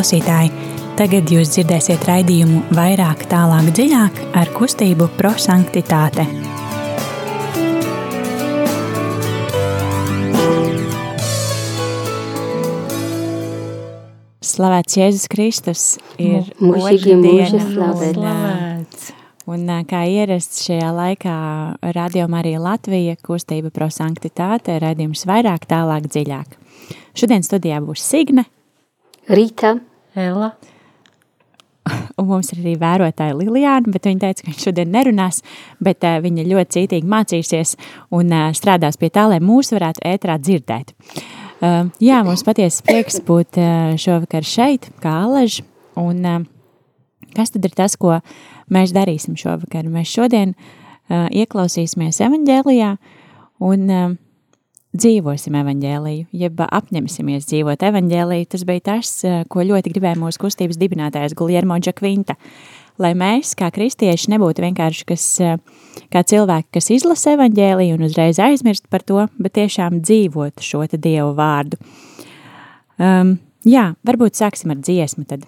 klausītāji! Tagad jūs dzirdēsiet raidījumu vairāk, tālāk, dziļāk ar kustību prosanktitāte. Slavēts Jēzus Kristus ir Mūžīgi mūža slavēts. Un kā ierasts šajā laikā Radio Marija Latvija kustība prosanktitāte raidījums vairāk, tālāk, dziļāk. Šodien studijā būs Signe, Rīta, Ella, un mums ir arī vērotāja Lilijāna, bet viņa teica, ka viņa šodien nerunās, bet uh, viņa ļoti cītīgi mācīsies un uh, strādās pie tā, lai mūs varētu ētrā dzirdēt. Uh, jā, mums patiesi prieks būt uh, šovakar šeit, kā Alež, un uh, kas tad ir tas, ko mēs darīsim šovakar? Mēs šodien uh, ieklausīsimies evaņģēlijā un uh, dzīvosim evaņģēliju, jeb apņemsimies dzīvot evaņģēliju. Tas bija tas, uh, ko ļoti gribēja mūsu kustības dibinātājs Guljermo Džakvinta. Lai mēs, kā kristieši, nebūtu vienkārši kas, uh, kā cilvēki, kas izlasa evaņģēliju un uzreiz aizmirst par to, bet tiešām dzīvot šo te Dievu vārdu. Um, jā, varbūt sāksim ar dziesmu tad.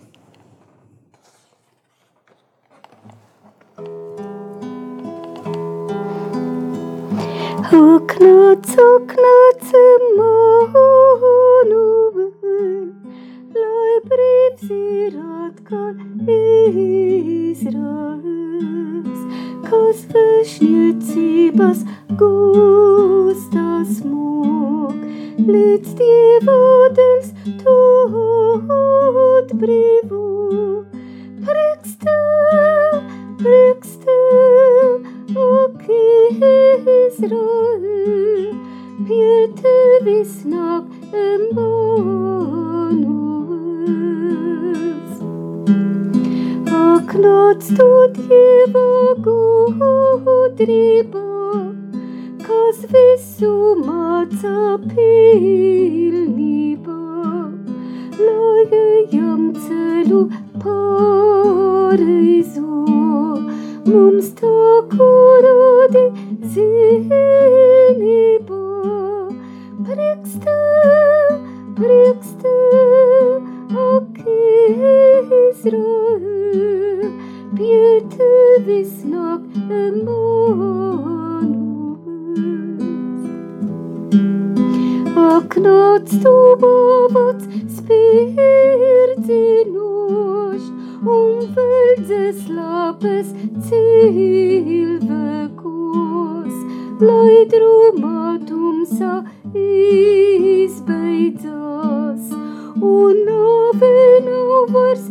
Oknāc, oknāc manu vēl, lai brīvs ir atkal Izraels, kas vēšniecības tumsa izbeidzās un nāve nav vairs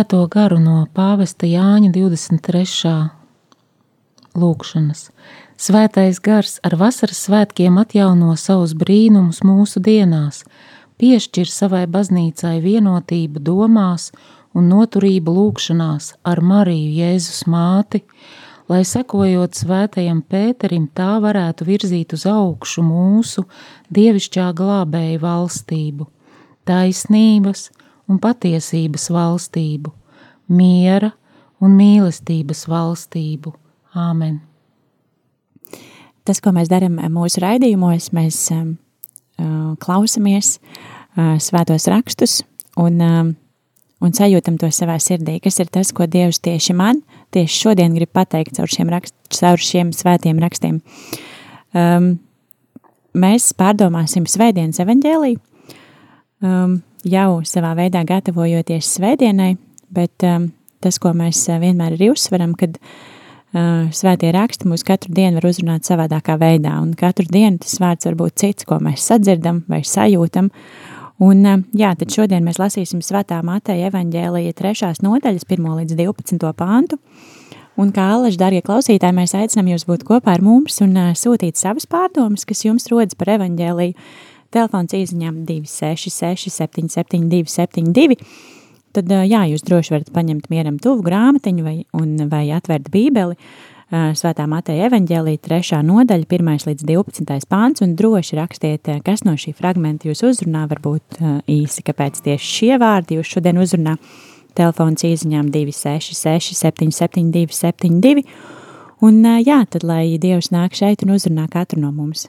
svēto garu no pāvesta Jāņa 23. lūkšanas. Svētais gars ar vasaras svētkiem atjauno savus brīnumus mūsu dienās, piešķir savai baznīcai vienotību domās un noturību lūkšanās ar Mariju Jēzus māti, lai sekojot svētajam Pēterim tā varētu virzīt uz augšu mūsu dievišķā glābēja valstību, taisnības un patiesības valstību, miera un mīlestības valstību. Āmen! Tas, ko mēs darām mūsu raidījumos, mēs um, klausamies uh, svētos rakstus un, um, un sajūtam to savā sirdī, kas ir tas, ko Dievs tieši man, tieši šodien grib pateikt caur šiem, rakst, caur šiem svētiem rakstiem. Um, mēs pārdomāsim Svētdienas evaņģēlī, um, jau savā veidā gatavojoties Svētdienai, bet um, tas, ko mēs vienmēr arī uzsveram, kad uh, svētie raksti mūs katru dienu var uzrunāt savādākā veidā, un katru dienu tas vārds var būt cits, ko mēs sadzirdam vai sajūtam, Un, jā, tad šodien mēs lasīsim Svētā Mateja evaņģēlija trešās nodaļas, 1 līdz 12 pāntu. Un kā Allaž, darbie klausītāji, mēs aicinām jūs būt kopā ar mums un uh, sūtīt savas pārdomas, kas jums rodas par evaņģēliju. Telefons īsiņām 266 772 72. Tad, jā, jūs droši varat paņemt mieram tuvu grāmatiņu vai, un, vai atvērt bībeli. Svētā Mateja evaņģēlī 3. nodaļa, 1. līdz 12. pāns, un droši rakstiet, kas no šī fragmenta jūs uzrunā, varbūt īsi, kāpēc tieši šie vārdi jūs šodien uzrunā. Telefons īziņām 266 772 72, un jā, tad lai Dievs nāk šeit un uzrunā katru no mums.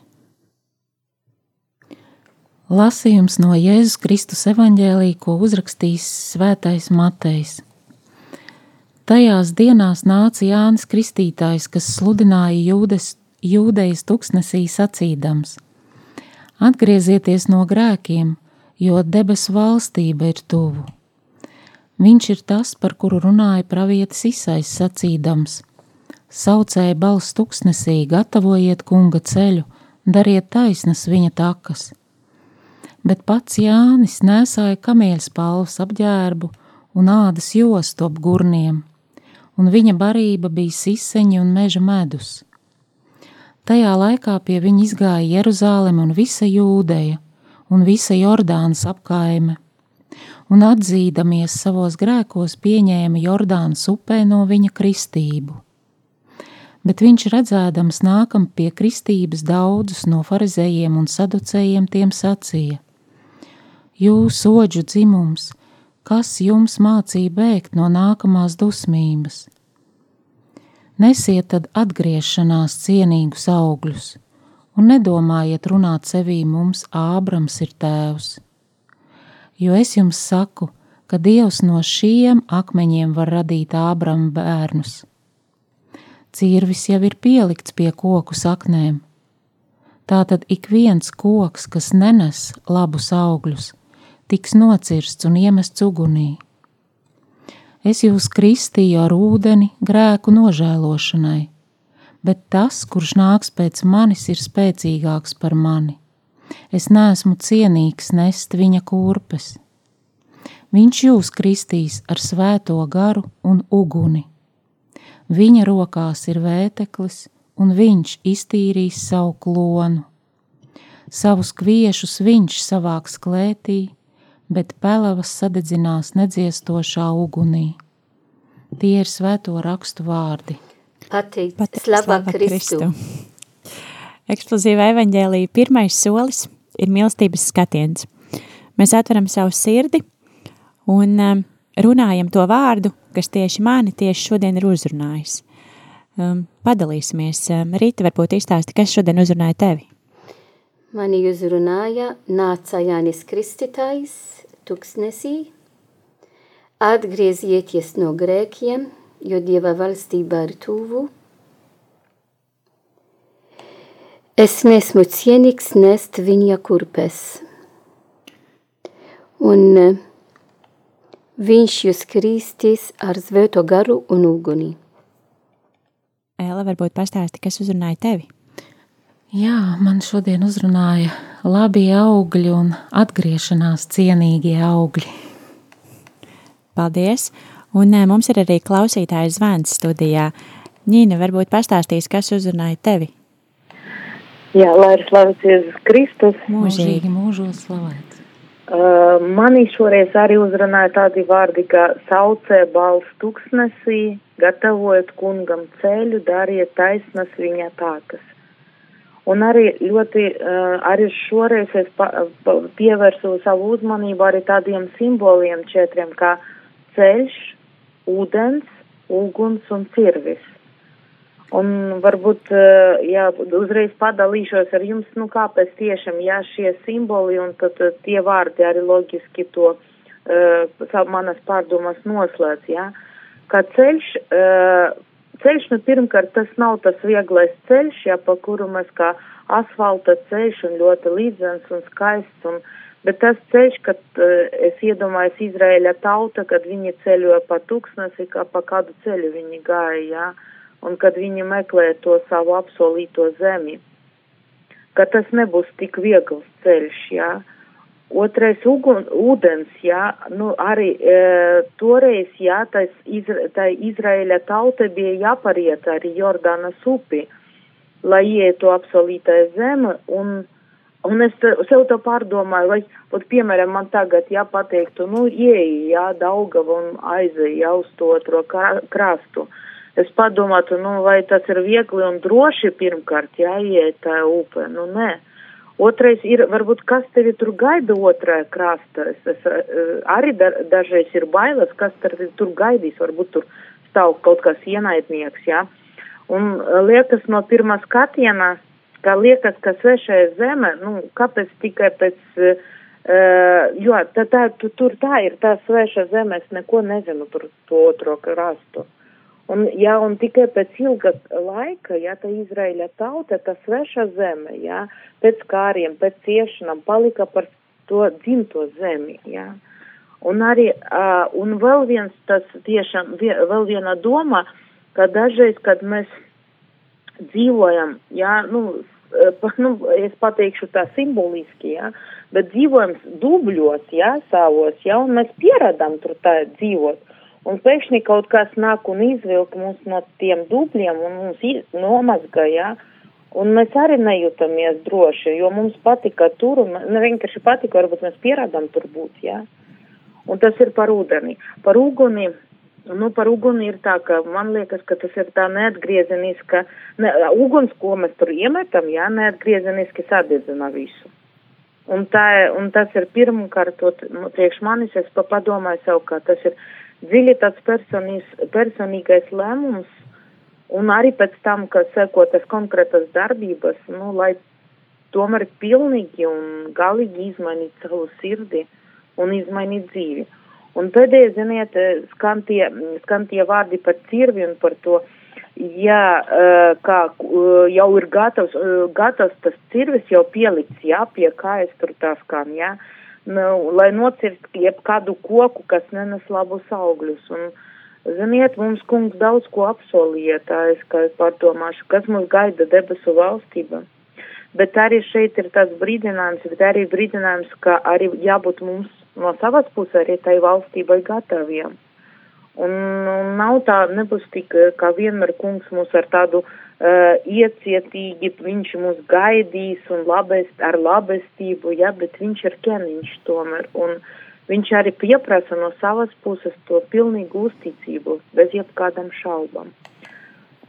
Lasījums no Jēzus Kristus evaņģēlī, ko uzrakstījis svētais Matejs. Tajās dienās nāca Jānis Kristītājs, kas sludināja jūdes, jūdejas tuksnesī sacīdams: Atgriezieties no grēkiem, jo debesu valstība ir tuvu. Viņš ir tas, par kuru runāja pravietis Isais sacīdams: Saucēja balss tuksnesī, gatavojiet kunga ceļu, dariet taisnas viņa takas. Bet pats Jānis nesāja kamieļspalvas apģērbu un ādas jostu ap gurniem un viņa barība bija siseņi un meža medus. Tajā laikā pie viņa izgāja Jeruzāleme un visa Jūdeja un visa Jordānas apkaime, un atzīdamies savos grēkos pieņēma Jordānas upē no viņa kristību. Bet viņš redzēdams nākam pie kristības daudzus no farizējiem un saducējiem tiem sacīja: Jūs, oģu dzimums, kas jums mācīja bēgt no nākamās dusmības? Nesiet tad atgriešanās cienīgus augļus, un nedomājiet runāt sevī mums Ābrams ir tēvs. Jo es jums saku, ka Dievs no šiem akmeņiem var radīt Ābrama bērnus. Cirvis jau ir pielikts pie koku saknēm. Tātad ik viens koks, kas nenes labus augļus, tiks nocirsts un iemests ugunī. Es jūs kristīju ar ūdeni grēku nožēlošanai, bet tas, kurš nāks pēc manis, ir spēcīgāks par mani. Es neesmu cienīgs nest viņa kurpes. Viņš jūs kristīs ar svēto garu un uguni. Viņa rokās ir vēteklis, un viņš iztīrīs savu klonu. Savus kviešus viņš savāks klētī, bet pelavas sadedzinās nedziestošā ugunī. Tie ir svēto rakstu vārdi. Pateikt, Pateikt slava Kristu. Kristu. Eksplozīva evaņģēlija pirmais solis ir mīlestības skatiens. Mēs atveram savu sirdi un um, runājam to vārdu, kas tieši mani tieši šodien ir uzrunājis. Um, padalīsimies. Um, Rīta varbūt izstāsti, kas šodien uzrunāja tevi? Mani uzrunāja nāca Jānis Kristītājs, tuksnesī, atgriezieties no grēkiem, jo Dieva valstība ir tuvu. Es nesmu cienīgs nest viņa kurpes. Un eh, viņš jūs kristīs ar svēto garu un uguni. Ēla, varbūt pastāsti, kas uzrunāja tevi? Jā, man šodien uzrunāja labi augļi un atgriešanās cienīgie augļi. Paldies! Un mums ir arī klausītājs zvans studijā. Ņīna, varbūt pastāstīs, kas uzrunāja tevi? Jā, lai ir slavēts Jēzus Kristus. Mūžīgi mūžos slavēts. Uh, mani šoreiz arī uzrunāja tādi vārdi, kā saucē balss tuksnesī, gatavojot kungam ceļu, dariet taisnas viņa tākas. Un arī ļoti, uh, arī šoreiz es pievērsu savu uzmanību arī tādiem simboliem četriem, kā ceļš, ūdens, uguns un cirvis. Un varbūt, uh, jā, uzreiz padalīšos ar jums, nu kāpēc tiešām, jā, šie simboli un tad uh, tie vārdi arī loģiski to uh, manas pārdomas noslēdz, jā. Kā ceļš, uh, ceļš, nu pirmkārt, tas nav tas vieglais ceļš, ja pa kuru mēs kā asfalta ceļš un ļoti līdzens un skaists, un, bet tas ceļš, kad uh, es iedomājos Izraēļa tauta, kad viņi ceļoja pa tūkstnesi, kā pa kādu ceļu viņi gāja, ja, un kad viņi meklē to savu apsolīto zemi, ka tas nebūs tik viegls ceļš, ja. Otrais ugun, ūdens, jā, nu arī e, toreiz, jā, tais, izra, tai Izraēļa tauta bija jāpariet arī Jordānas upi, lai ietu apsolītāja zeme, un, un es sev to pārdomāju, vai, pat, piemēram, man tagad jāpateiktu, nu, ieeja, jā, Daugava un aizēja, jā, uz to otro krastu. Es padomātu, nu, vai tas ir viegli un droši pirmkārt, jā, ieiet tā upe, nu, nē. Otrais ir, varbūt, kas tevi tur gaida otrā krasta. Es, es, eh, arī da, dažreiz ir bailes, kas tevi tur gaidīs. Varbūt tur stāv kaut kas ienaidnieks, jā. Ja? Un eh, liekas no pirmā skatiena, ka liekas, ka svešая zeme, nu, kāpēc tikai pēc, uh, jo tā, tā, tu, tur tā ir tā sveša zeme, es neko nezinu tur to otro krastu. Un, ja, un tikai pēc ilga laika, ja tā Izraēļa tauta, tā sveša zeme, ja, pēc kāriem, pēc ciešanām palika par to dzimto zemi, ja. Un arī, uh, un vēl viens tas tiešām, vēl viena doma, ka dažreiz, kad mēs dzīvojam, ja, nu, pa, nu, es pateikšu tā simboliski, ja, bet dzīvojam dubļos, ja, savos, ja, un mēs pieradam tur tā dzīvot. Un pēkšņi kaut kas nāk un izvilk mūs no tiem dubļiem un mums nomazga, jā. Un mēs arī nejūtamies droši, jo mums patika tur, un ne vienkārši patika, varbūt mēs pierādām tur būt, jā. Un tas ir par ūdeni. Par uguni, nu par uguni ir tā, ka man liekas, ka tas ir tā neatgriezeniska, ne, uguns, ko mēs tur iemetam, jā, neatgriezeniski sadedzina visu. Un, tā, un tas ir pirmkārt, nu, priekš manis es pa padomāju sev, ka tas ir dziļi tāds personīs, personīgais lēmums, un arī pēc tam, ka sekotas konkrētas darbības, nu, lai tomēr pilnīgi un galīgi izmainīt savu sirdi un izmainīt dzīvi. Un pēdējais, ziniet, skan tie, skan tie vārdi par cirvi un par to, ja kā jau ir gatavs, gatavs tas cirvis jau pielikts, jā, pie kājas tur tā skan, jā. Ja? Nu, lai nocirst jebkādu koku, kas nenes labus augļus. Un, ziniet, mums kungs daudz ko apsolīja, tā es kā pārdomāšu, kas mums gaida debesu valstība. Bet arī šeit ir tāds brīdinājums, bet arī brīdinājums, ka arī jābūt mums no savas puses arī tai valstībai gataviem. Un, un nav tā, nebūs tik, kā vienmēr kungs mūs ar tādu uh, iecietīgi, viņš mūs gaidīs un labest, ar labestību, ja, bet viņš ir ķeniņš tomēr. Un viņš arī pieprasa no savas puses to pilnīgu uzticību, bez jebkādam šaubam.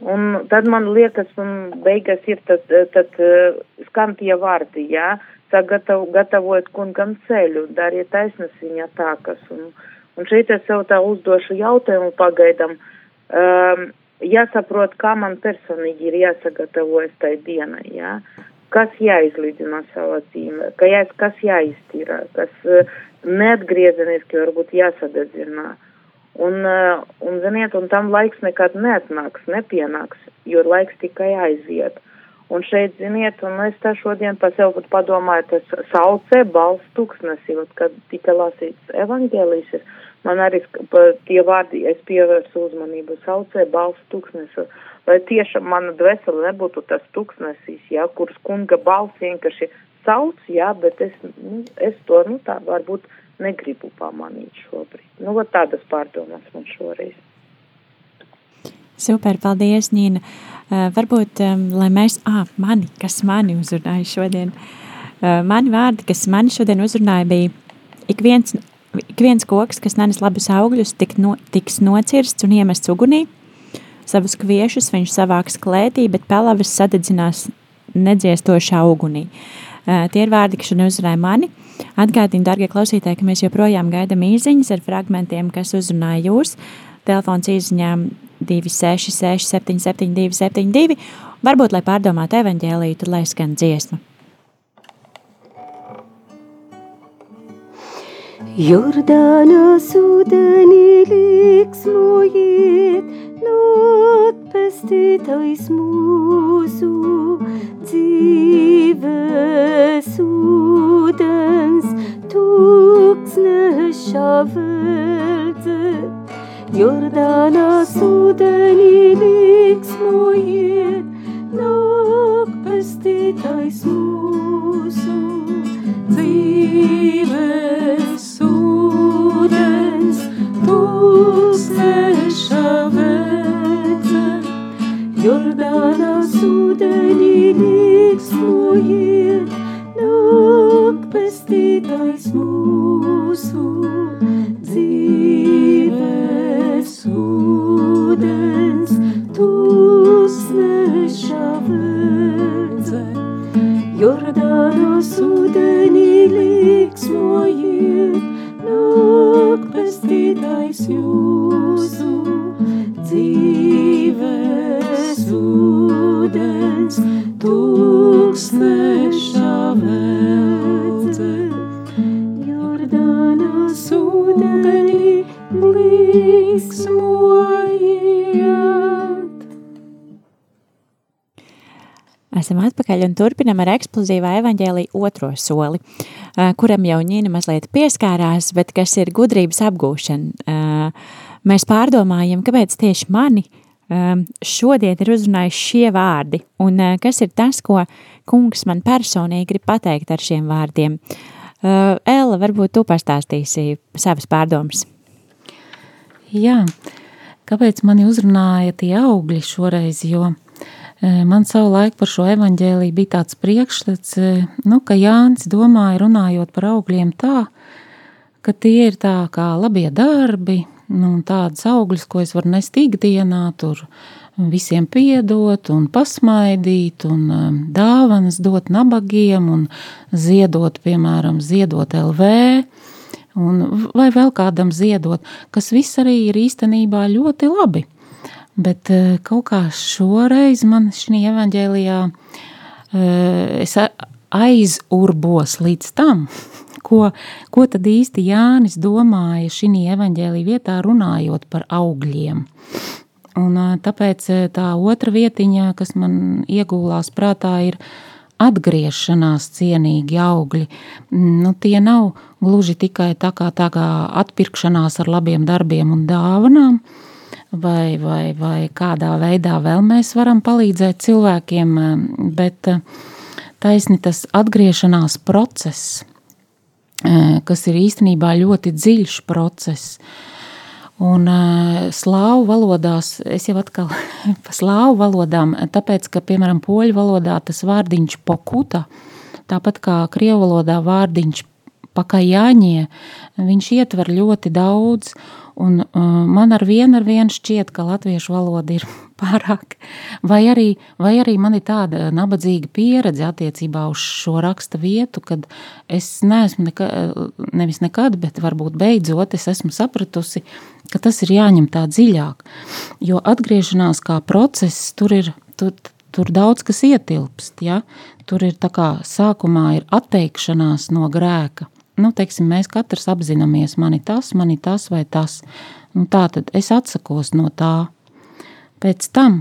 Un tad man liekas, un beigas ir tad, tad uh, skan tie vārdi, jā, sagatav, gatavojot kungam ceļu, dariet taisnas viņa tākas. Un, un šeit es sev tā uzdošu jautājumu pagaidam. Um, jāsaprot, kā man personīgi ir jāsagatavojas tai dienai, jā. Kas jāizlīdzina savā dzīvē, ka jā, kas jāiztīrā, kas uh, neatgriezeniski varbūt jāsadedzina. Un, uh, un, ziniet, un tam laiks nekad neatnāks, nepienāks, jo laiks tikai aiziet. Un šeit, ziniet, un es tā šodien pa sev pat padomāju, tas saucē balsts tūkstnesi, kad tika lasīts evaņģēlīs ir man arī tie vārdi, es pievērsu uzmanību, saucē balss tūkstnesu, lai tiešām mana dvēsele nebūtu tas tūkstnesis, jā, kuras kunga balss vienkārši sauc, jā, bet es, nu, es to, nu, tā varbūt negribu pamanīt šobrīd. Nu, vat tādas pārdomas man šoreiz. Super, paldies, Nīna. Uh, varbūt, um, lai mēs, ā, mani, kas mani uzrunāja šodien, uh, mani vārdi, kas mani šodien uzrunāja, bija ik viens Ik viens koks, kas nenes labus augļus, tik no, tiks nocirsts un iemests ugunī. Savus kviešus viņš savāks klētī, bet pelavas sadedzinās nedziestošā ugunī. Uh, tie ir vārdi, kas šodien uzrunāja mani. Atgādini, darbie klausītāji, ka mēs joprojām gaidām īsiņas ar fragmentiem, kas uzrunāja jūs. Telefons īsiņām 266, 772, 72. Varbūt, lai pārdomātu evaņģēlīju, tad lai skan dziesma. Jordānas ūdenī līksmojiet, not pēc pestītais mūsu dzīves ūdens, tūkstneša veldze. Jordānā ūdenī liksmojiet, nāk pestītais mūsu dzīves ūdens, tūkstneša veldze. Jordānā ūdenī liksmojiet, nāk pestītais mūsu atpakaļ un turpinam ar eksplozīvā evaņģēlī otro soli, kuram jau Ņīna mazliet pieskārās, bet kas ir gudrības apgūšana. Mēs pārdomājam, kāpēc tieši mani šodien ir uzrunājuši šie vārdi, un kas ir tas, ko kungs man personīgi grib pateikt ar šiem vārdiem. Ella, varbūt tu pastāstīsi savas pārdomas. Jā, kāpēc mani uzrunāja tie augļi šoreiz, jo e, man savu laiku par šo evaņģēliju bija tāds priekšstats, nu, ka Jānis domāja runājot par augļiem tā, ka tie ir tā kā labie darbi, nu, tādas augļas, ko es varu nest ikdienā, tur visiem piedot un pasmaidīt un dāvanas dot nabagiem un ziedot, piemēram, ziedot LV un vai vēl kādam ziedot, kas viss arī ir īstenībā ļoti labi. Bet uh, kaut kā šoreiz man šī evaņģēlijā uh, es aizurbos līdz tam, ko, ko tad īsti Jānis domāja šī evaņģēlī vietā runājot par augļiem. Un ā, tāpēc tā otra vietiņa, kas man iegūlās prātā, ir atgriešanās cienīgi augļi. Nu, tie nav gluži tikai tā kā, tā kā atpirkšanās ar labiem darbiem un dāvanām, vai, vai, vai kādā veidā vēl mēs varam palīdzēt cilvēkiem, bet taisni tas atgriešanās process, kas ir īstenībā ļoti dziļš process. Un uh, slāvu valodās, es jau atkal par slāvu valodām, tāpēc, ka, piemēram, poļu valodā tas vārdiņš pokuta, tāpat kā krievu valodā vārdiņš pakajāņie, viņš ietver ļoti daudz, un uh, man ar vienu ar vienu šķiet, ka latviešu valoda ir pārāk, vai arī, vai arī man ir tāda nabadzīga pieredze attiecībā uz šo raksta vietu, kad es neesmu neka, nevis nekad, bet varbūt beidzot es esmu sapratusi, ka tas ir jāņem tā dziļāk, jo atgriešanās kā process, tur ir, tur, tur daudz kas ietilpst, ja? tur ir tā kā sākumā ir atteikšanās no grēka, nu, teiksim, mēs katrs apzināmies, mani tas, mani tas vai tas, nu, tā tad es atsakos no tā, Pēc tam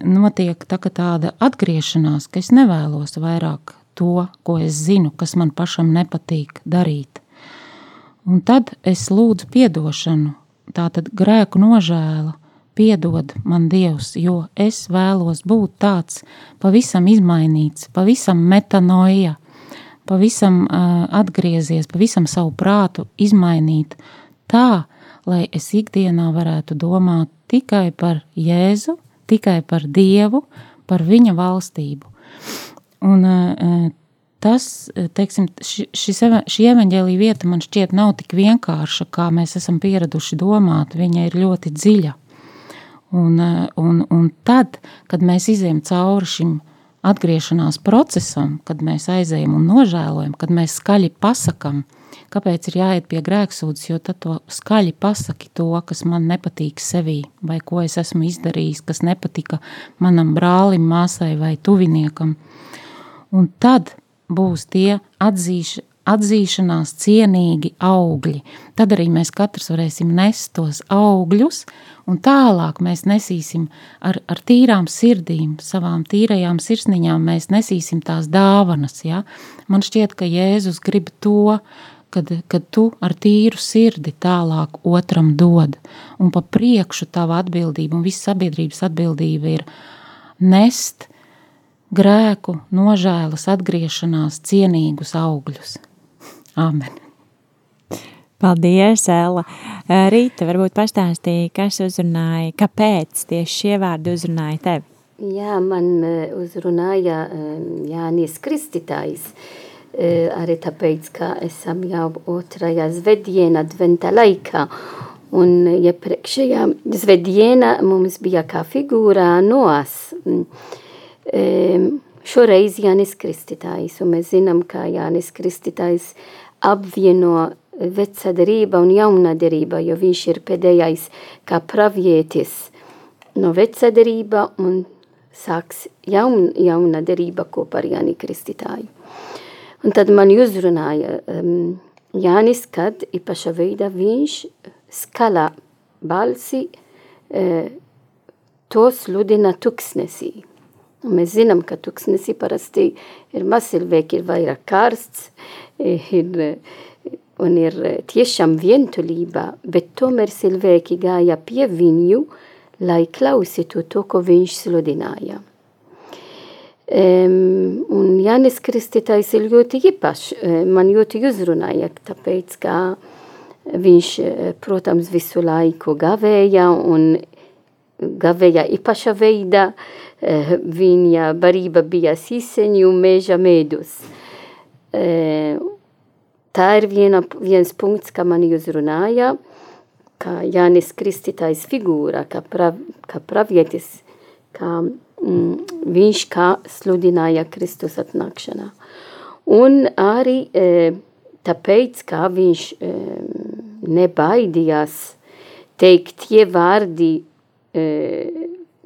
notiek tā, tāda atgriešanās, ka es nevēlos vairāk to, ko es zinu, kas man pašam nepatīk darīt. Un tad es lūdzu atdošanu, tātad grēku nožēlu, piedod man Dievs, jo es vēlos būt tāds pavisam izmainīts, pavisam metanoja, pavisam atgriezies, pavisam savu prātu izmainīt tā, lai es ikdienā varētu domāt tikai par Jēzu, tikai par Dievu, par viņa valstību. Un tas, teiksim, šis, šī evaņģēlīja vieta man šķiet nav tik vienkārša, kā mēs esam pieraduši domāt, viņa ir ļoti dziļa. Un, un, un tad, kad mēs izējām cauri šim atgriešanās procesam, kad mēs aizējam un nožēlojam, kad mēs skaļi pasakam, Kāpēc ir jāiet pie grēksūdzes, jo tad to skaļi pasaki to, kas man nepatīk sevī, vai ko es esmu izdarījis, kas nepatika manam brālim, māsai vai tuviniekam. Un tad būs tie atzīš, atzīšanās cienīgi augļi. Tad arī mēs katrs varēsim nest tos augļus, un tālāk mēs nesīsim ar, ar tīrām sirdīm, savām tīrajām sirsniņām, mēs nesīsim tās dāvanas. Ja? Man šķiet, ka Jēzus grib to, kad, kad tu ar tīru sirdi tālāk otram dod, un pa priekšu tava atbildība un visa sabiedrības atbildība ir nest grēku, nožēlas, atgriešanās, cienīgus augļus. Āmen! Paldies, Ella. Rīta, varbūt pastāstīja, kas uzrunāja, kāpēc tieši šie vārdi uzrunāja tevi? Jā, man uzrunāja Jānis Kristitājs, arī tāpēc, ka esam jau otrajā zvediena adventa laikā, un iepriekšējā zvediena mums bija kā figūrā noas, šoreiz Jānis Kristitājs, un mēs zinām, ka Jānis Kristitājs apvieno vecā derība un jaunā derība, jo viņš ir pēdējais kā pravietis no vecā derība un sāks jaun, jauna derība kopā ar Jāni Kristītāju. Un tad man uzrunāja um, Jānis, kad īpaša veidā viņš skala balsi uh, to sludina tuksnesī. Un mēs zinām, ka tuksnesī parasti ir mazilvēki, ir vairāk karsts, ir un ir tiešām vientulība, bet tomēr cilvēki gāja pie viņu, lai klausītu to, ko viņš sludināja. Um, un Jānis Kristītājs ir ļoti īpašs, man ļoti uzrunāja, tāpēc, ka viņš, protams, visu laiku gavēja un gavēja īpaša veidā, viņa barība bija sīseņu meža medus. Um, tā ir viena, viens punkts, kā mani uzrunāja, kā Jānis Kristītājs figūra, kā, prav, kā pravietis, kā mm, viņš kā sludināja Kristus atnākšanā. Un arī e, tāpēc, kā viņš e, nebaidījās teikt tie vārdi e,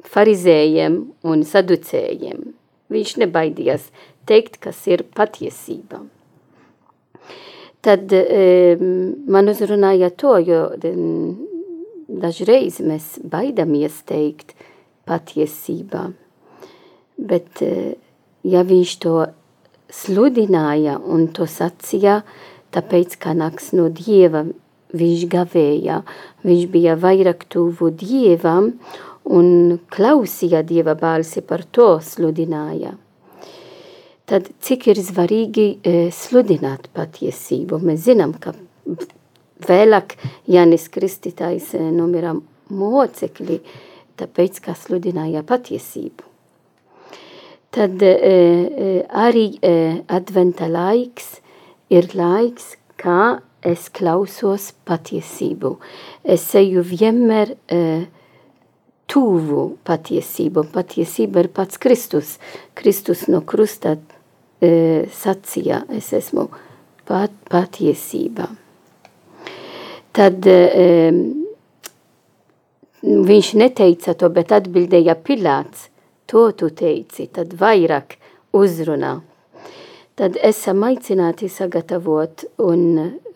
farizējiem un saducējiem. Viņš nebaidījās teikt, kas ir patiesība. Tad e, man uzrunāja to, jo dažreiz mēs baidamies teikt patiesībā. Bet e, ja viņš to sludināja un to sacīja, tāpēc, ka nāks no Dieva, viņš gavēja, viņš bija vairāk tuvu Dievam un klausīja Dieva balsi par to sludināja tad cik ir svarīgi e, sludināt patiesību. Mēs zinām, ka vēlāk Jānis Kristītājs e, nomira mocekļi, tāpēc, ka sludināja patiesību. Tad e, arī adventa laiks ir laiks, kā es klausos patiesību. Es eju vienmēr e, tuvu patiesību. Patiesība ir pats Kristus. Kristus no krusta sacīja, es esmu pat, patiesība. Tad viņš neteica to, bet atbildēja Pilāts, to tu teici, tad vairāk uzrunā. Tad esam aicināti sagatavot un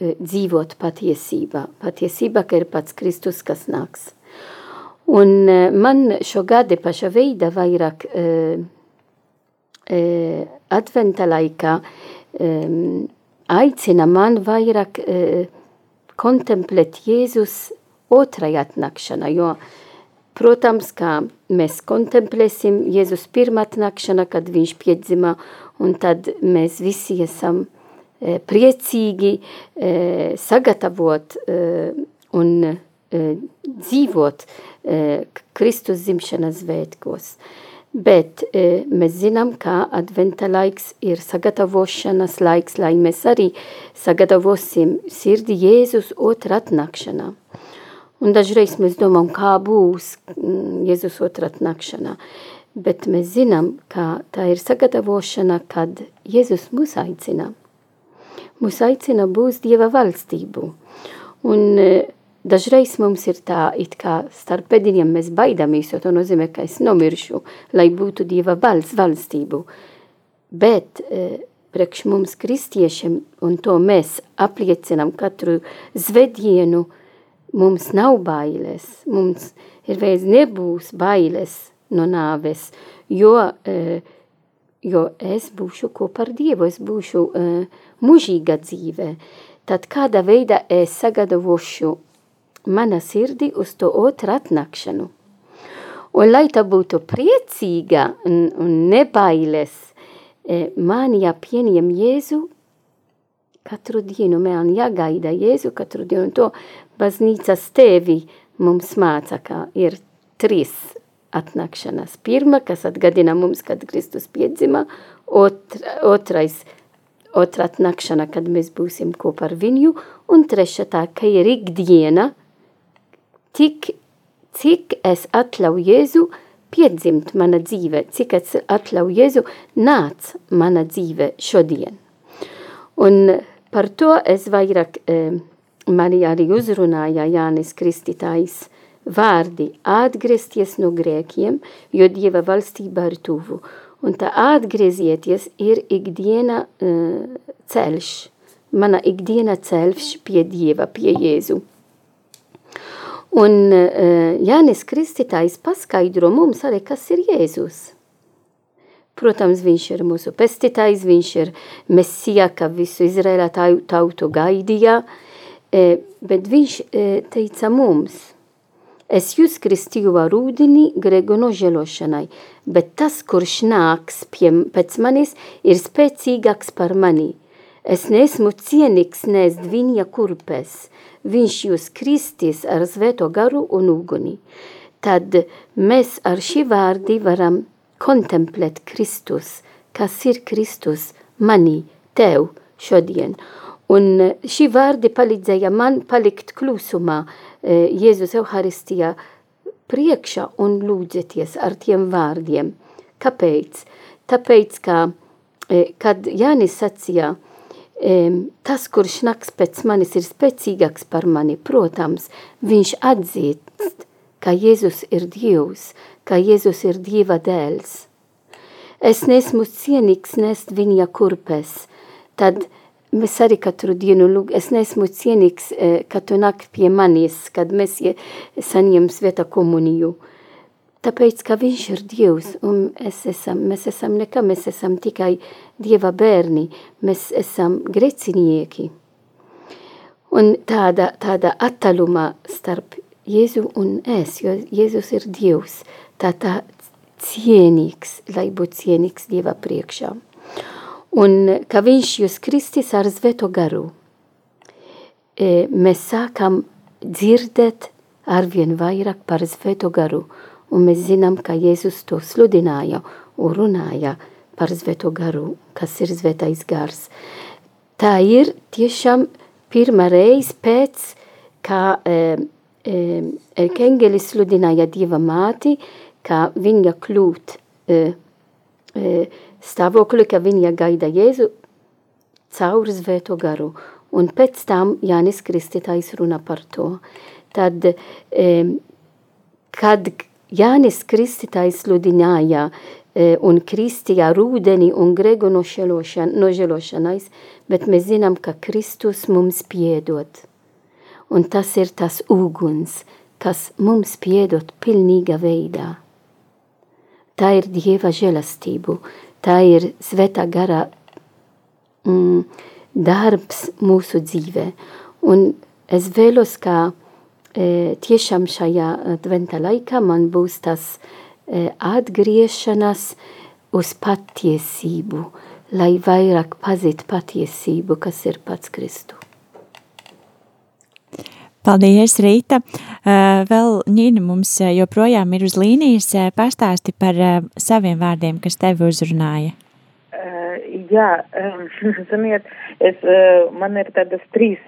dzīvot patiesībā. Patiesība, ka ir pats Kristus, kas nāks. Un man šo gadi paša veida vairāk e, adventa laikā um, aicina man vairāk kontemplēt Jēzus otrai atnākšana, jo, protams, kā mēs kontemplēsim Jēzus pirmā atnākšana, kad viņš piedzima, un tad mēs visi esam uh, priecīgi uh, sagatavot un dzīvot Kristus zimšanas svētkos. Bet e, mēs zinām, ka adventa laiks ir sagatavošanas laiks, lai mēs arī sagatavosim sirdi Jēzus otrā atnākšanā. Un dažreiz mēs domājam, kā būs mm, Jēzus otrā atnākšanā. Bet mēs zinām, ka tā ir sagatavošana, kad Jēzus mūs aicina. Mūs aicina būs Dieva valstību. Un e, Dažreiz mums ir tā, it kā starp pēdiņiem mēs baidamies, jo to nozīmē, ka es nomiršu, lai būtu Dieva valsts valstību. Bet e, priekš mums kristiešiem, un to mēs apliecinam katru zvedienu, mums nav bailes, mums ir veids nebūs bailes no nāves, jo, uh, jo es būšu kopā ar Dievu, es būšu uh, mūžīga dzīve. Tad kāda veida es sagatavošu mana sirdi uz to otru atnākšanu. Un lai tā būtu priecīga un, un nebailes, e, man jāpieņem Jēzu katru dienu, man jāgaida Jēzu katru dienu. To baznīcas tevi mums māca, ka ir trīs atnākšanas. Pirma, kas atgadina mums, kad Kristus piedzima, otra, otrais, otra atnākšana, kad mēs būsim kopā ar viņu, un trešā tā, ka ir ikdiena, tik cik es atļauju Jēzu piedzimt mana dzīve, cik es atļauju Jēzu nāc mana dzīve šodien. Un par to es vairāk, eh, mani arī uzrunāja Jānis Kristitājs vārdi atgriezties no grēkiem, jo Dieva valstība ir tuvu. Un tā atgriezieties ir ikdiena uh, ceļš, mana ikdiena ceļš pie Dieva, pie Jēzu. Un uh, Jānis Kristītājs paskaidro mums arī, kas ir Jēzus. Protams, viņš ir mūsu pestītājs, viņš ir mesija, ka visu Izrēlā tautu gaidīja, uh, bet viņš uh, teica mums, es jūs kristīju ar ūdeni gregu nožēlošanai, bet tas, kurš nāks pie, pēc manis, ir spēcīgāks par mani. Es neesmu cienīgs nēst viņa kurpes, viņš jūs kristīs ar svēto garu un uguni. Tad mēs ar šī vārdi varam kontemplēt Kristus, kas ir Kristus manī, tev šodien. Un šī vārdi palīdzēja man palikt klusumā Jēzus Euharistijā priekšā un lūdzieties ar tiem vārdiem. Kāpēc? Tāpēc, ka, kad Jānis sacīja, tas, kurš nāks pēc manis, ir spēcīgāks par mani. Protams, viņš atzīst, ka Jēzus ir Dievs, ka Jēzus ir Dieva dēls. Es nesmu cienīgs nest viņa kurpes, tad mēs arī katru dienu lūg, es nesmu cienīgs, kad tu nāk pie manis, kad mēs saņem svētā komuniju. Tāpēc, ka viņš ir Dievs, un esam, mēs esam nekā, mēs esam tikai Dieva bērni, mēs esam grēcinieki. Un tāda, tāda attāluma starp Jēzu un es, jo Jēzus ir Dievs, tā tā cienīgs, lai būtu cienīgs Dieva priekšā. Un ka viņš jūs kristis ar svēto garu, e, mēs sākam dzirdēt arvien vairāk par svēto garu, un mēs zinām, ka Jēzus to sludināja un runāja par svēto garu, kas ir svētais gars. Tā ir tiešām pirmā reize pēc, kā e, e, Erkengelis sludināja Dieva māti, ka viņa kļūt e, e, stāvokli, ka viņa gaida Jēzu caur svēto garu. Un pēc tam Jānis Kristītājs runa par to. Tad, e, kad Jānis Kristītājs sludināja e, un kristīja rūdeni un gregu nožēlošanais, bet mēs zinām, ka Kristus mums piedod. Un tas ir tas uguns, kas mums piedod pilnīga veidā. Tā ir Dieva žēlastību, tā ir svētā gara mm, darbs mūsu dzīvē. Un es vēlos, ka tiešām šajā adventa laikā man būs tas e, atgriešanās uz patiesību, lai vairāk pazīt patiesību, kas ir pats Kristu. Paldies, Rīta. E, vēl Ņina mums joprojām ir uz līnijas. Pastāsti par saviem vārdiem, kas tevi uzrunāja. Jā, ziniet, es, man ir tādas trīs,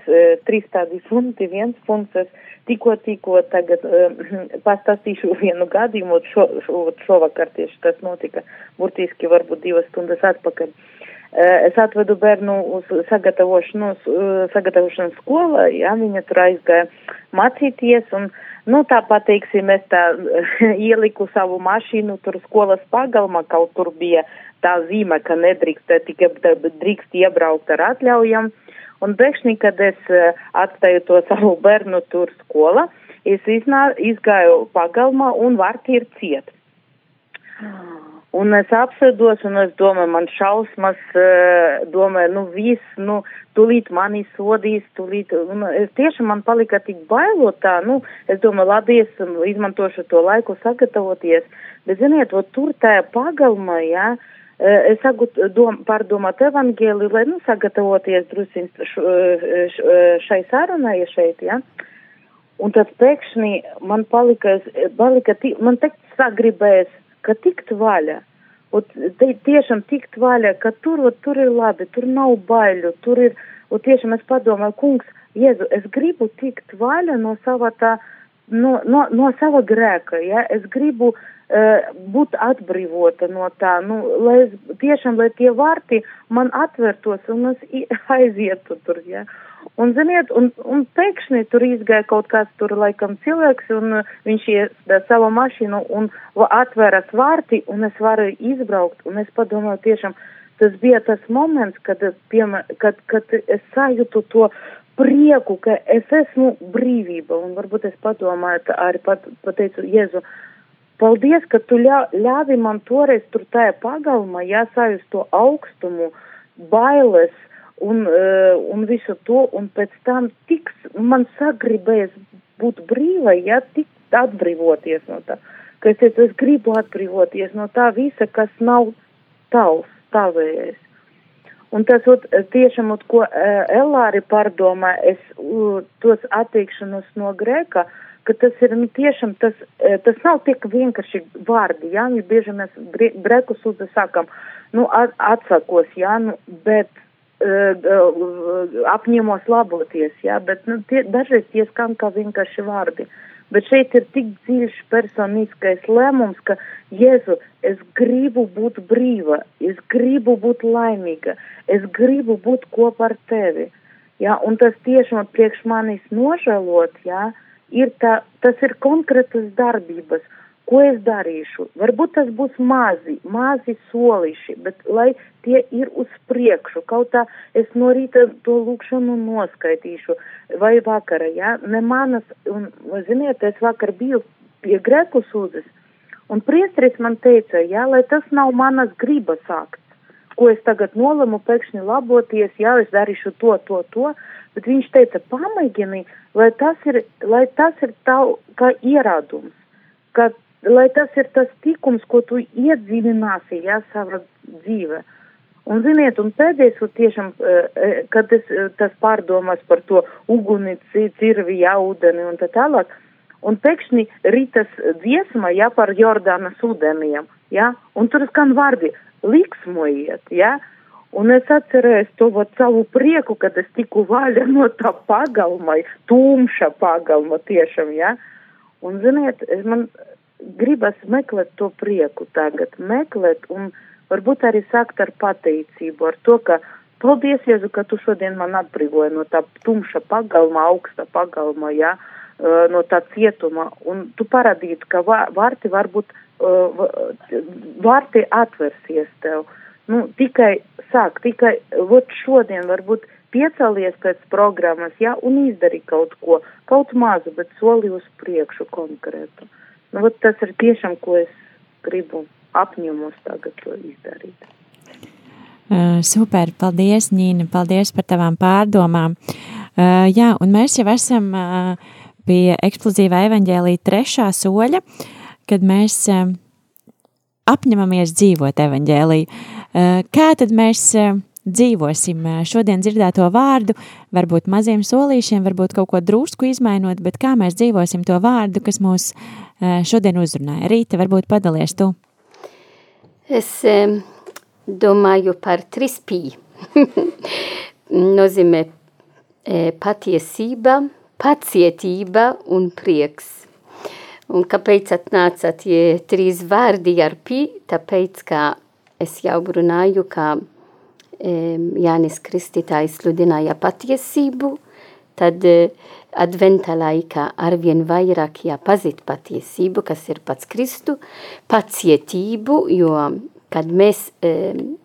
trīs tādi punkti. Viens punkts, es tikko, tikko tagad uh, pastāstīšu vienu gadījumu, šo, šo, šovakar tieši tas notika, burtiski varbūt divas stundas atpakaļ. Uh, es atvedu bērnu uz sagatavošanos, uh, sagatavošanas skolā, jā, viņa tur aizgāja mācīties un, nu, tāpat, teiksim, es tā ieliku savu mašīnu tur skolas pagalmā, kaut tur bija tā zīme, ka nedrīkst tikai drīkst iebraukt ar atļaujam. Un pēkšņi, kad es atstāju to savu bērnu tur skola, es iznā, izgāju pagalmā un varti ir ciet. Un es apsēdos un es domāju, man šausmas, domāju, nu viss, nu, tūlīt mani sodīs, tūlīt, un es tiešām man palika tik bailot tā, nu, es domāju, labi, es izmantošu to laiku sagatavoties, bet ziniet, o tur tajā pagalmā, jā, ja, saku dom, pārdomāt evangēli, lai, nu, sagatavoties drusiņ šai sarunai šeit. Ja. Un tad pēkšņi man palika, palika, man teikt, sagribēs ka tikt vaļā. Un te, tiešām tikt vaļā, ka tur, ot, tur ir labi, tur nav baiļu, tur ir, un tiešām es padomāju, kungs, Jēzu, es gribu tikt vaļā no sava tā, no, no, no sava grēka, ja, es gribu uh, būt atbrīvota no tā, nu, lai es, tiešām, lai tie vārti man atvertos un es aizietu tur, ja. Un, ziniet, un, un pēkšņi tur izgāja kaut kāds tur laikam cilvēks, un uh, viņš iesda savu mašīnu un atveras vārti, un es varu izbraukt, un es padomāju tiešām, tas bija tas moments, kad, piemēr, kad, kad es sajūtu to prieku, ka es esmu brīvība, un varbūt es padomāju, arī pat, pateicu, Jēzu, paldies, ka tu ļā, ļāvi man toreiz tur tajā pagalmā jāsājust to augstumu, bailes, un, uh, un visu to, un pēc tam tiks, man sagribēs būt brīvai, ja, tik atbrīvoties no tā. Ka es teicu, es gribu atbrīvoties no tā visa, kas nav tavs, tavējais. Un tas, ot, tiešām, ot, ko uh, Elāri pārdomā, es uh, tos attiekšanos no grēka, ka tas ir, nu, tiešām, tas, uh, tas nav tik vienkārši vārdi, jā, ja bieži mēs brekus uzsākam, nu, at, atsakos, jā, nu, bet apņemos laboties, jā, bet nu, tie, dažreiz tie skan kā vienkārši vārdi. Bet šeit ir tik dziļš personiskais lēmums, ka Jēzu, es gribu būt brīva, es gribu būt laimīga, es gribu būt kopā ar tevi. Jā, un tas tiešām priekš manis nožēlot, jā, ir tā, tas ir konkrētas darbības ko es darīšu. Varbūt tas būs mazi, mazi solīši, bet lai tie ir uz priekšu, kaut tā es no rīta to lūkšanu noskaitīšu, vai vakara, ja, ne manas, un, ziniet, es vakar biju pie Greku sūdzes, un priestris man teica, ja, lai tas nav manas gribas akts, ko es tagad nolemu pēkšņi laboties, jā, es darīšu to, to, to, bet viņš teica, pamēģini, lai tas ir, lai tas ir tav, kā ierādums, ka lai tas ir tas tikums, ko tu iedziļināsi, jā, savā dzīvē. Un, ziniet, un pēdējais, un tiešām, eh, eh, kad es eh, tas pārdomās par to uguni, cirvi, jaudeni un tā tālāk, un pēkšņi ritas dziesma, jā, par Jordānas ūdeniem, jā, un tur skan vārdi, liksmojiet, jā, un es atcerējos to vat savu prieku, kad es tiku vaļa no tā pagalma, tumša pagalma tiešām, jā, un, ziniet, man gribas meklēt to prieku tagad, meklēt un varbūt arī sākt ar pateicību, ar to, ka paldies, Jēzu, ka tu šodien man atbrīvoji no tā tumša pagalma, augsta pagalma, ja, no tā cietuma, un tu parādītu, ka vārti varbūt, vārti atversies tev. Nu, tikai sāk, tikai, vot šodien varbūt piecelies pēc programmas, jā, ja, un izdari kaut ko, kaut mazu, bet soli uz priekšu konkrētu. Nu, vat tas ir tiešām, ko es gribu apņemos tagad to izdarīt. Uh, super, paldies, Nīna, paldies par tavām pārdomām. Uh, jā, un mēs jau esam uh, pie eksplozīvā evaņģēlī trešā soļa, kad mēs uh, apņemamies dzīvot evaņģēlī. Uh, kā tad mēs uh, dzīvosim šodien dzirdēto vārdu, varbūt maziem solīšiem, varbūt kaut ko drusku izmainot, bet kā mēs dzīvosim to vārdu, kas mūs šodien uzrunāja. Rīta, varbūt padalies tu. Es domāju par trispī. Nozīmē patiesība, pacietība un prieks. Un kāpēc atnāca tie trīs vārdi ar pī? Tāpēc, ka es jau runāju, ka Jānis Kristītājs sludināja patiesību, tad e, adventa laikā arvien vairāk jāpazīt patiesību, kas ir pats Kristu, pacietību, jo kad mēs um,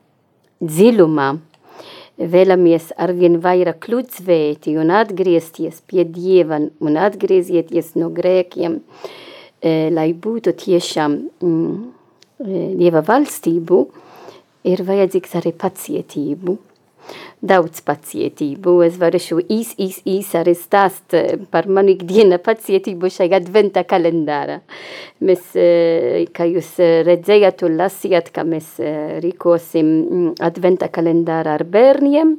dziļumā vēlamies arvien vairāk svēti un atgriezties pie Dieva un atgriezieties no grēkiem, e, lai būtu tiešām mm, Dieva valstību, ir vajadzīgs arī pacietību daudz pacietību. Es varu šo īs, īs, īs arī stāst eh, par manu ikdiena pacietību šajā adventa kalendārā. Mēs, kā jūs redzējāt un lasījāt, ka mēs rīkosim mm, adventa kalendāru ar bērniem,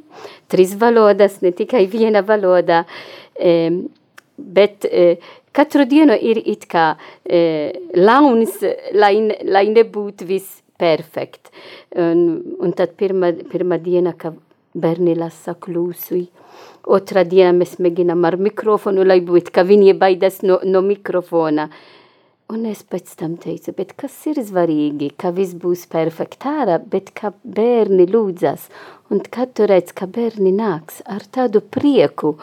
trīs valodas, ne tikai viena valoda, bet katru dienu ir it kā launs, lai, lai nebūtu viss perfekt. Un, un tad pirma, pirma diena, ka bērni lasa klusi. Otra diena mēs mēģinām ar mikrofonu, lai būtu, ka viņi baidās no, no mikrofona. Un es pēc tam teicu, bet kas ir svarīgi, ka viss būs perfektārā, bet ka bērni lūdzas. Un kad tu redz, ka bērni nāks ar tādu prieku,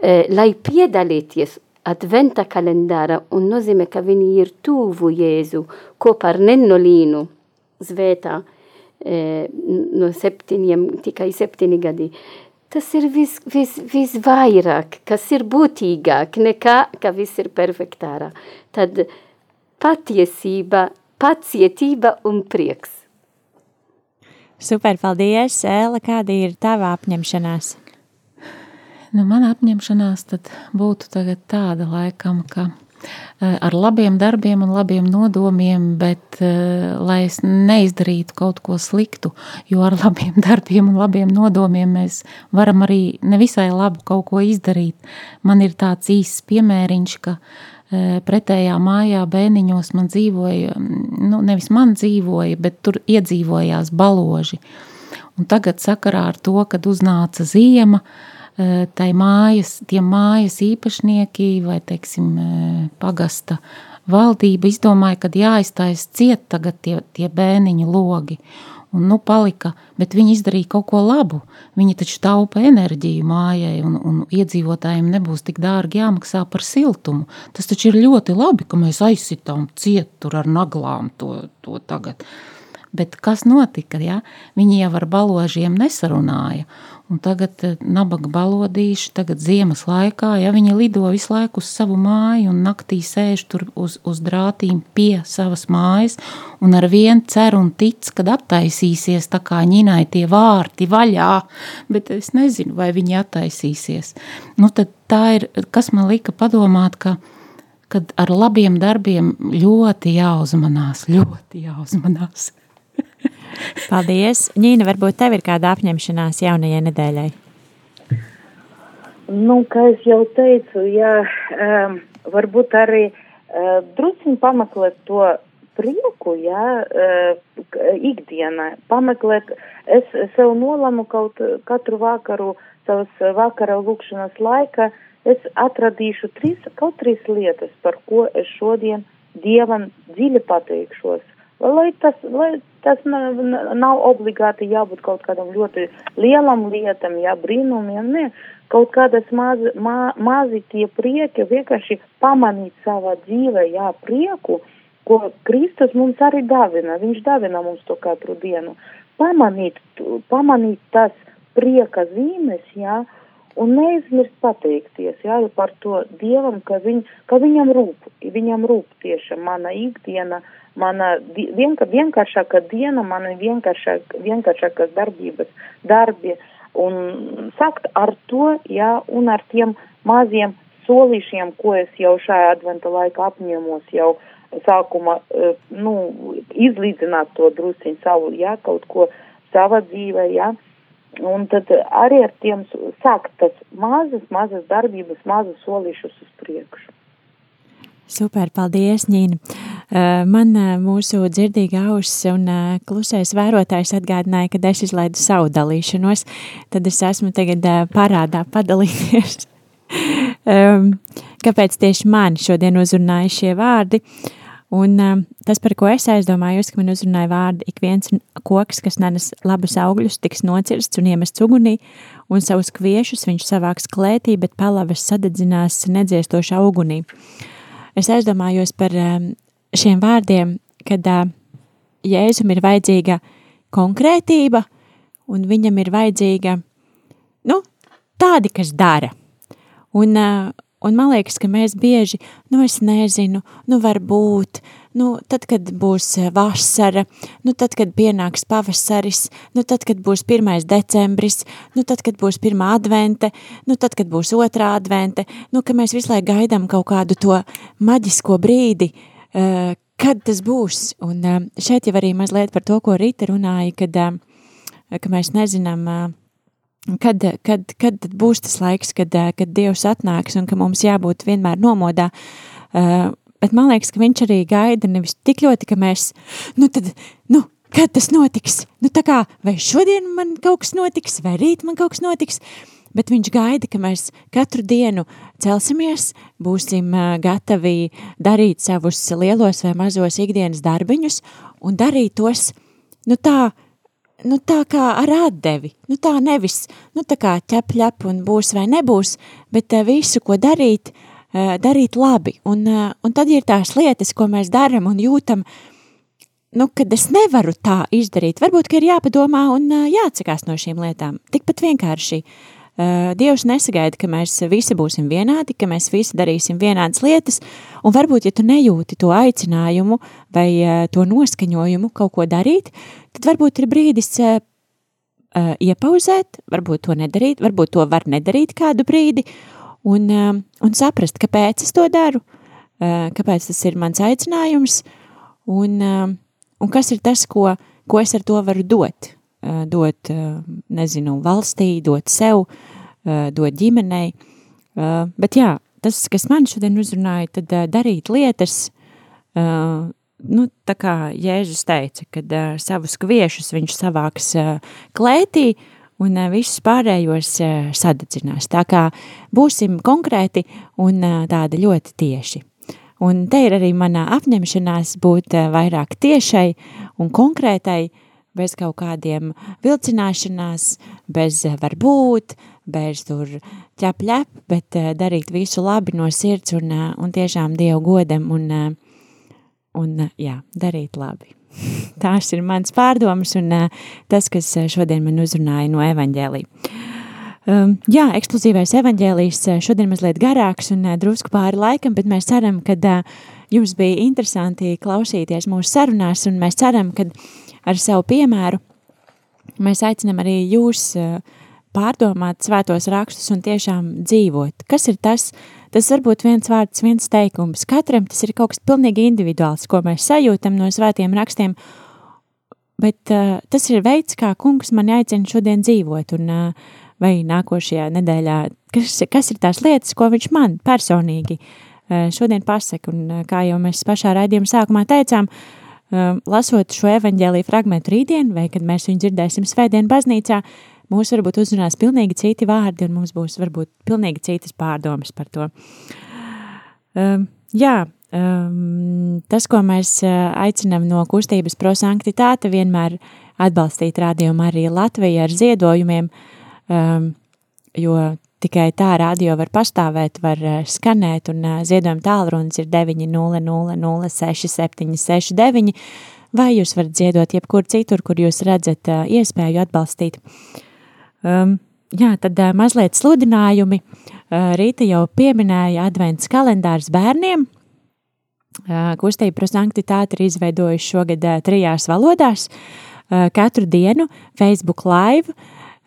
eh, lai piedalīties adventa kalendāra un nozīmē, ka viņi ir tuvu Jēzu kopā ar Nennolīnu zvētā e, no septiņiem, tikai septiņi gadi. Tas ir vis, vis, visvairāk, kas ir būtīgāk nekā, ka viss ir perfektārā. Tad patiesība, pacietība un prieks. Super, paldies! Ēla, kāda ir tava apņemšanās? Nu, mana apņemšanās būtu tāda laikam, ka Eh, ar labiem darbiem un labiem nodomiem, bet uh, lai es neizdarītu kaut ko sliktu, jo ar labiem darbiem un labiem nodomiem mēs varam arī nevisai labu kaut ko izdarīt. Man ir tāds īsts piemēriņš, ka uh, pretējā mājā bēniņos man dzīvoja, nu nevis man dzīvoja, bet tur iedzīvojās baloži. Un tagad sakarā ar to, kad uznāca ziema, uh, tai mājas, tie mājas īpašnieki vai, teiksim, pagasta valdība izdomāja, ka jāiztais ciet tagad tie, tie bēniņu logi. Un nu palika, bet viņi izdarīja kaut ko labu. Viņi taču taupa enerģiju mājai un, un iedzīvotājiem nebūs tik dārgi jāmaksā par siltumu. Tas taču ir ļoti labi, ka mēs aizsitām ciet tur ar naglām to, to tagad. Bet kas notika? Ja? Viņi jau ar baložiem nesarunāja. Un tagad eh, nabaga balodīši, tagad ziemas laikā, ja viņi lido visu laiku uz savu māju un naktī sēž tur uz, uz drātīm pie savas mājas un ar vienu cer un tic, kad attaisīsies tā kā ņinai tie vārti vaļā, bet es nezinu, vai viņi attaisīsies. Nu tad tā ir, kas man lika padomāt, ka kad ar labiem darbiem ļoti jāuzmanās, ļoti jāuzmanās. Paldies! Ņīna, varbūt tev ir kāda apņemšanās jaunajai nedēļai? Nu, kā jau teicu, jā, um, varbūt arī uh, drusciņ pameklēt to prieku, jā, uh, ikdienā, pameklēt, es sev nolamu kaut katru vakaru, savas vakara lūkšanas laika, es atradīšu trīs, kaut trīs lietas, par ko es šodien Dievam dziļi pateikšos lai tas, lai tas nav, nav obligāti jābūt kaut kādam ļoti lielam lietam, jā, brīnumiem, ne, kaut kādas mazi, ma, mazi tie prieki, vienkārši pamanīt savā dzīvē, jā, prieku, ko Kristus mums arī davina, viņš davina mums to katru dienu, pamanīt, pamanīt tas prieka zīmes, jā, un neizmirst pateikties, jā, par to Dievam, ka, viņ, ka viņam rūp, viņam rūp tiešām mana ikdiena, mana vienka, vienkāršāka diena, mana vienkāršāk, vienkāršākas darbības, darbi. Un sakt ar to, jā, un ar tiem maziem solīšiem, ko es jau šajā adventa laikā apņēmos jau sākuma, e, nu, izlīdzināt to drusciņu savu, jā, kaut ko savā dzīvē, jā. Un tad arī ar tiem sākt tas mazas, mazas darbības, mazas solīšus uz priekšu. Super, paldies, Ņīna. Eh, man eh, mūsu dzirdīga auss un eh, klusais vērotājs atgādināja, kad es izlaidu savu dalīšanos, tad es esmu tagad parādā padalīties. Kāpēc tieši mani šodien uzrunāja šie vārdi? Un tas, par ko es aizdomājos, ka man uzrunāja vārdi, ik viens koks, kas nenes labus augļus, tiks nocirsts un iemests ugunī, un savus kviešus viņš savāks klētī, bet palavas sadedzinās nedziestošā ugunī. Es aizdomājos par šiem vārdiem, kad uh, Jēzum ir vajadzīga konkrētība, un viņam ir vajadzīga, nu, tādi, kas dara. Un, un man liekas, ka mēs bieži, nu, es nezinu, nu, varbūt, nu, tad, kad būs vasara, nu, tad, kad pienāks pavasaris, nu, tad, kad būs 1. decembris, nu, tad, kad būs pirmā advente, nu, tad, kad būs otrā advente, nu, ka mēs visu laiku gaidām kaut kādu to maģisko brīdi, uh, kad tas būs. Un uh, šeit jau arī mazliet par to, ko Rita runāja, kad, ka mēs nezinām, kad, kad, kad būs tas laiks, kad, uh, kad Dievs atnāks un ka mums jābūt vienmēr nomodā. Uh, bet man liekas, ka viņš arī gaida nevis tik ļoti, ka mēs, nu tad, nu, kad tas notiks? Nu tā kā, vai šodien man kaut kas notiks, vai rīt man kaut kas notiks? bet viņš gaida, ka mēs katru dienu celsimies, būsim gatavi darīt savus lielos vai mazos ikdienas darbiņus un darīt tos, nu tā, nu tā kā ar atdevi, nu tā nevis, nu tā kā ķep, ķep un būs vai nebūs, bet visu, ko darīt, darīt labi. Un, un tad ir tās lietas, ko mēs daram un jūtam, nu, kad es nevaru tā izdarīt. Varbūt, ka ir jāpadomā un jāatsakās no šīm lietām. Tikpat vienkārši. Uh, Eh, Dievs nesagaida, ka mēs visi būsim vienādi, ka mēs visi darīsim vienādas lietas, un varbūt, ja tu nejūti to aicinājumu vai eh, to noskaņojumu kaut ko darīt, tad varbūt ir brīdis uh, iepauzēt, varbūt to nedarīt, varbūt to var nedarīt kādu brīdi, un, un saprast, kāpēc es to daru, kāpēc tas ir mans aicinājums, un, un kas ir tas, ko, ko es ar to varu dot. Eh, dot, eh, nezinu, valstī, dot sev, eh, dot ģimenei. Bet jā, tas, kas man šodien uzrunāja, tad darīt lietas, nu, tā kā Jēzus teica, kad savus kviešus viņš savāks klētī, un visus pārējos sadedzinās. Tā kā būsim konkrēti un tādi ļoti tieši. Un te ir arī manā apņemšanās būt vairāk tiešai un konkrētai, bez kaut kādiem vilcināšanās, bez eh, varbūt, bez tur ķep ļep, bet uh, darīt visu labi no sirds un, uh, un tiešām Dievu godam un, un jā, darīt labi. Tās ir mans pārdomas un tas, kas šodien man uzrunāja no evaņģēlī. Um, jā, ekskluzīvais evaņģēlijs šodien mazliet garāks un uh, drusku pāri laikam, bet mēs ceram, ka uh, jums bija interesanti klausīties mūsu sarunās un mēs ceram, ka uh, ar savu piemēru mēs aicinam arī jūs eh, pārdomāt svētos rakstus un tiešām dzīvot. Kas ir tas? Tas varbūt viens vārds, viens teikums. Katram tas ir kaut kas pilnīgi individuāls, ko mēs sajūtam no svētiem rakstiem, bet uh, tas ir veids, kā kungs mani aicina šodien dzīvot un uh, vai nākošajā nedēļā, kas, kas ir tās lietas, ko viņš man personīgi uh, šodien pasaka. Un uh, kā jau mēs pašā raidījuma sākumā teicām, uh, lasot šo evaņģēlīju fragmentu rītdien, vai kad mēs viņu dzirdēsim svētdien baznīcā, mūs varbūt uzrunās pilnīgi citi vārdi, un mums būs varbūt pilnīgi citas pārdomas par to. Um, jā, um, tas, ko mēs uh, aicinām no kustības prosanktitāte, vienmēr atbalstīt rādījumu arī Latviju ar ziedojumiem, um, jo Tikai tā radio var pastāvēt, var eh, skanēt, un eh, ziedojuma tālrunis ir 900-6769, vai jūs varat ziedot jebkur citur, kur jūs redzat eh, iespēju atbalstīt. Um, jā, tad mazliet sludinājumi. Rīta jau pieminēja advents kalendārs bērniem. Kustība prosanktitāte ir izveidojuši šogad trijās valodās. Katru dienu Facebook live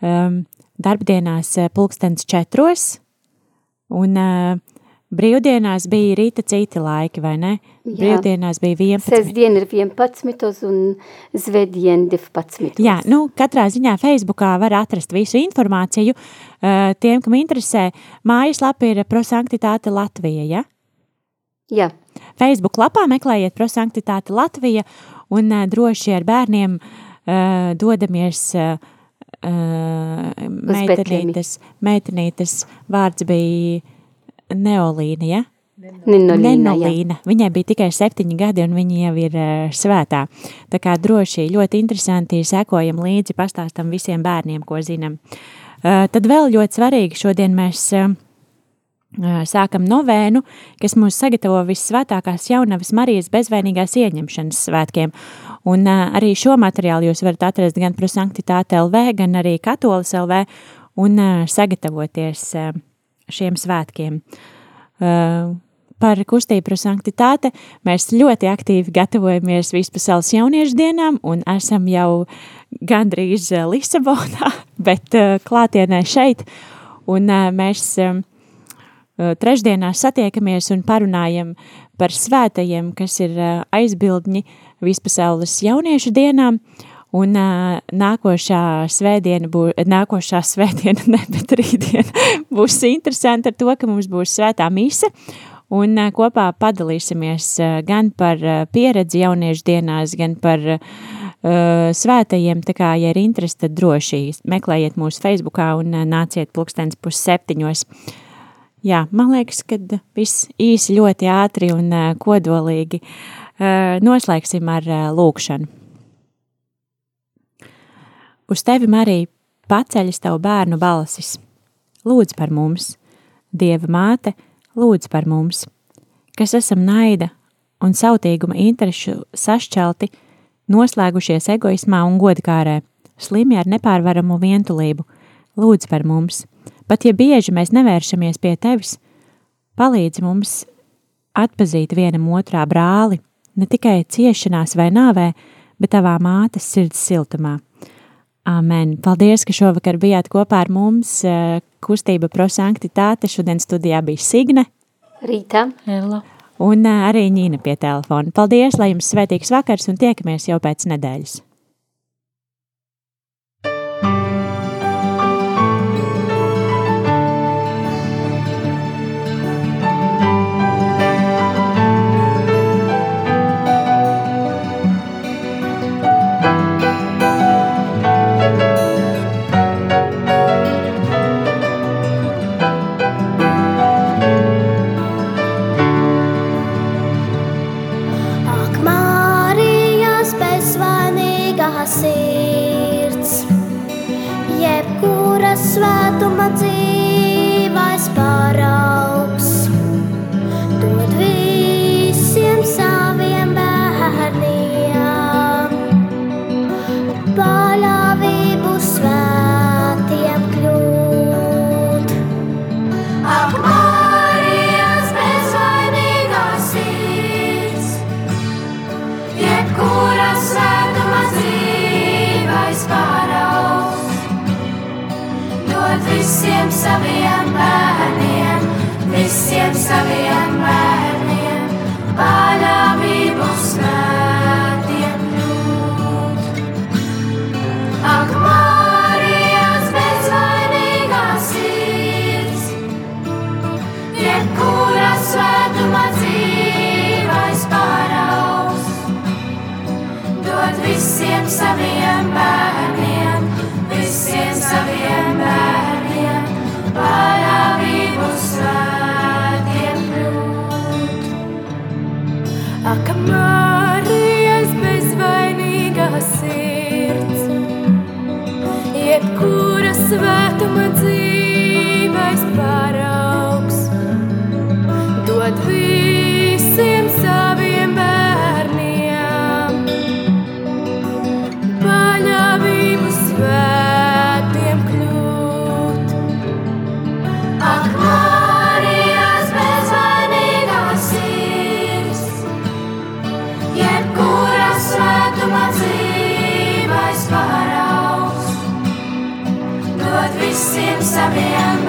um, darbdienās eh, pulkstens četros, un uh, brīvdienās bija rīta citi laiki, vai ne? Jā. Brīvdienās bija 11. Sestdien ir 11 un zvedien 12. Jā, nu, katrā ziņā Facebookā var atrast visu informāciju. Uh, tiem, kam interesē, mājaslapa ir prosanktitāte Latvija, ja? Jā. Facebook lapā meklējiet prosanktitāte Latvija un uh, droši ar bērniem uh, dodamies uh, uh, meitenītes, meitenītes vārds bija Neolīna, ja? Nenolīna, Nenolīna. Viņai bija tikai septiņi gadi, un viņa jau ir uh, svētā. Tā kā droši, ļoti interesanti sekojam līdzi, pastāstam visiem bērniem, ko zinām. Uh, tad vēl ļoti svarīgi šodien mēs uh, sākam novēnu, kas mūs sagatavo visvētākās jaunavas Marijas bezvainīgās ieņemšanas svētkiem. Un uh, arī šo materiālu jūs varat atrast gan prosanktitāte LV, gan arī katolis LV un uh, sagatavoties uh, šiem svētkiem. Uh, par kustību prosanktitāte mēs ļoti aktīvi gatavojamies vispasaules jauniešu dienām un esam jau gandrīz Lisabonā, bet uh, klātienē šeit. Un uh, mēs uh, trešdienās satiekamies un parunājam par svētajiem, kas ir uh, aizbildņi vispasaules jauniešu dienām. Un uh, nākošā svētdiena būs, nākošā svētdiena, ne, bet rītdiena būs interesanti ar to, ka mums būs svētā mise, un uh, kopā padalīsimies uh, gan par uh, pieredzi jauniešu dienās, gan par uh, svētajiem, tā kā, ja ir interesi, tad droši meklējiet mūsu Facebookā un uh, nāciet pulkstens pus septiņos. Jā, man liekas, ka viss īsi ļoti ātri un uh, kodolīgi uh, noslēgsim ar uh, lūkšanu. Uz tevi, Marija, paceļas tavu bērnu balsis. Lūdz par mums, Dieva māte, lūdz par mums, kas esam naida un sautīguma interešu sašķelti, noslēgušies egoismā un godkārē, slimi ar nepārvaramu vientulību, lūdz par mums. Pat ja bieži mēs nevēršamies pie tevis, palīdzi mums atpazīt vienam otrā brāli, ne tikai ciešanās vai nāvē, bet tavā mātes sirds siltumā. Amen. Paldies, ka šovakar bijāt kopā ar mums. Eh, kustība prosanktitāte šodien studijā bija Signe. Rīta. Ella. Un eh, arī Ņīna pie telefona. Paldies, lai jums svētīgs vakars un tiekamies jau pēc nedēļas. Svētuma dzīvais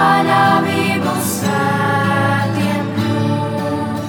paļāvību svētiem kļūt.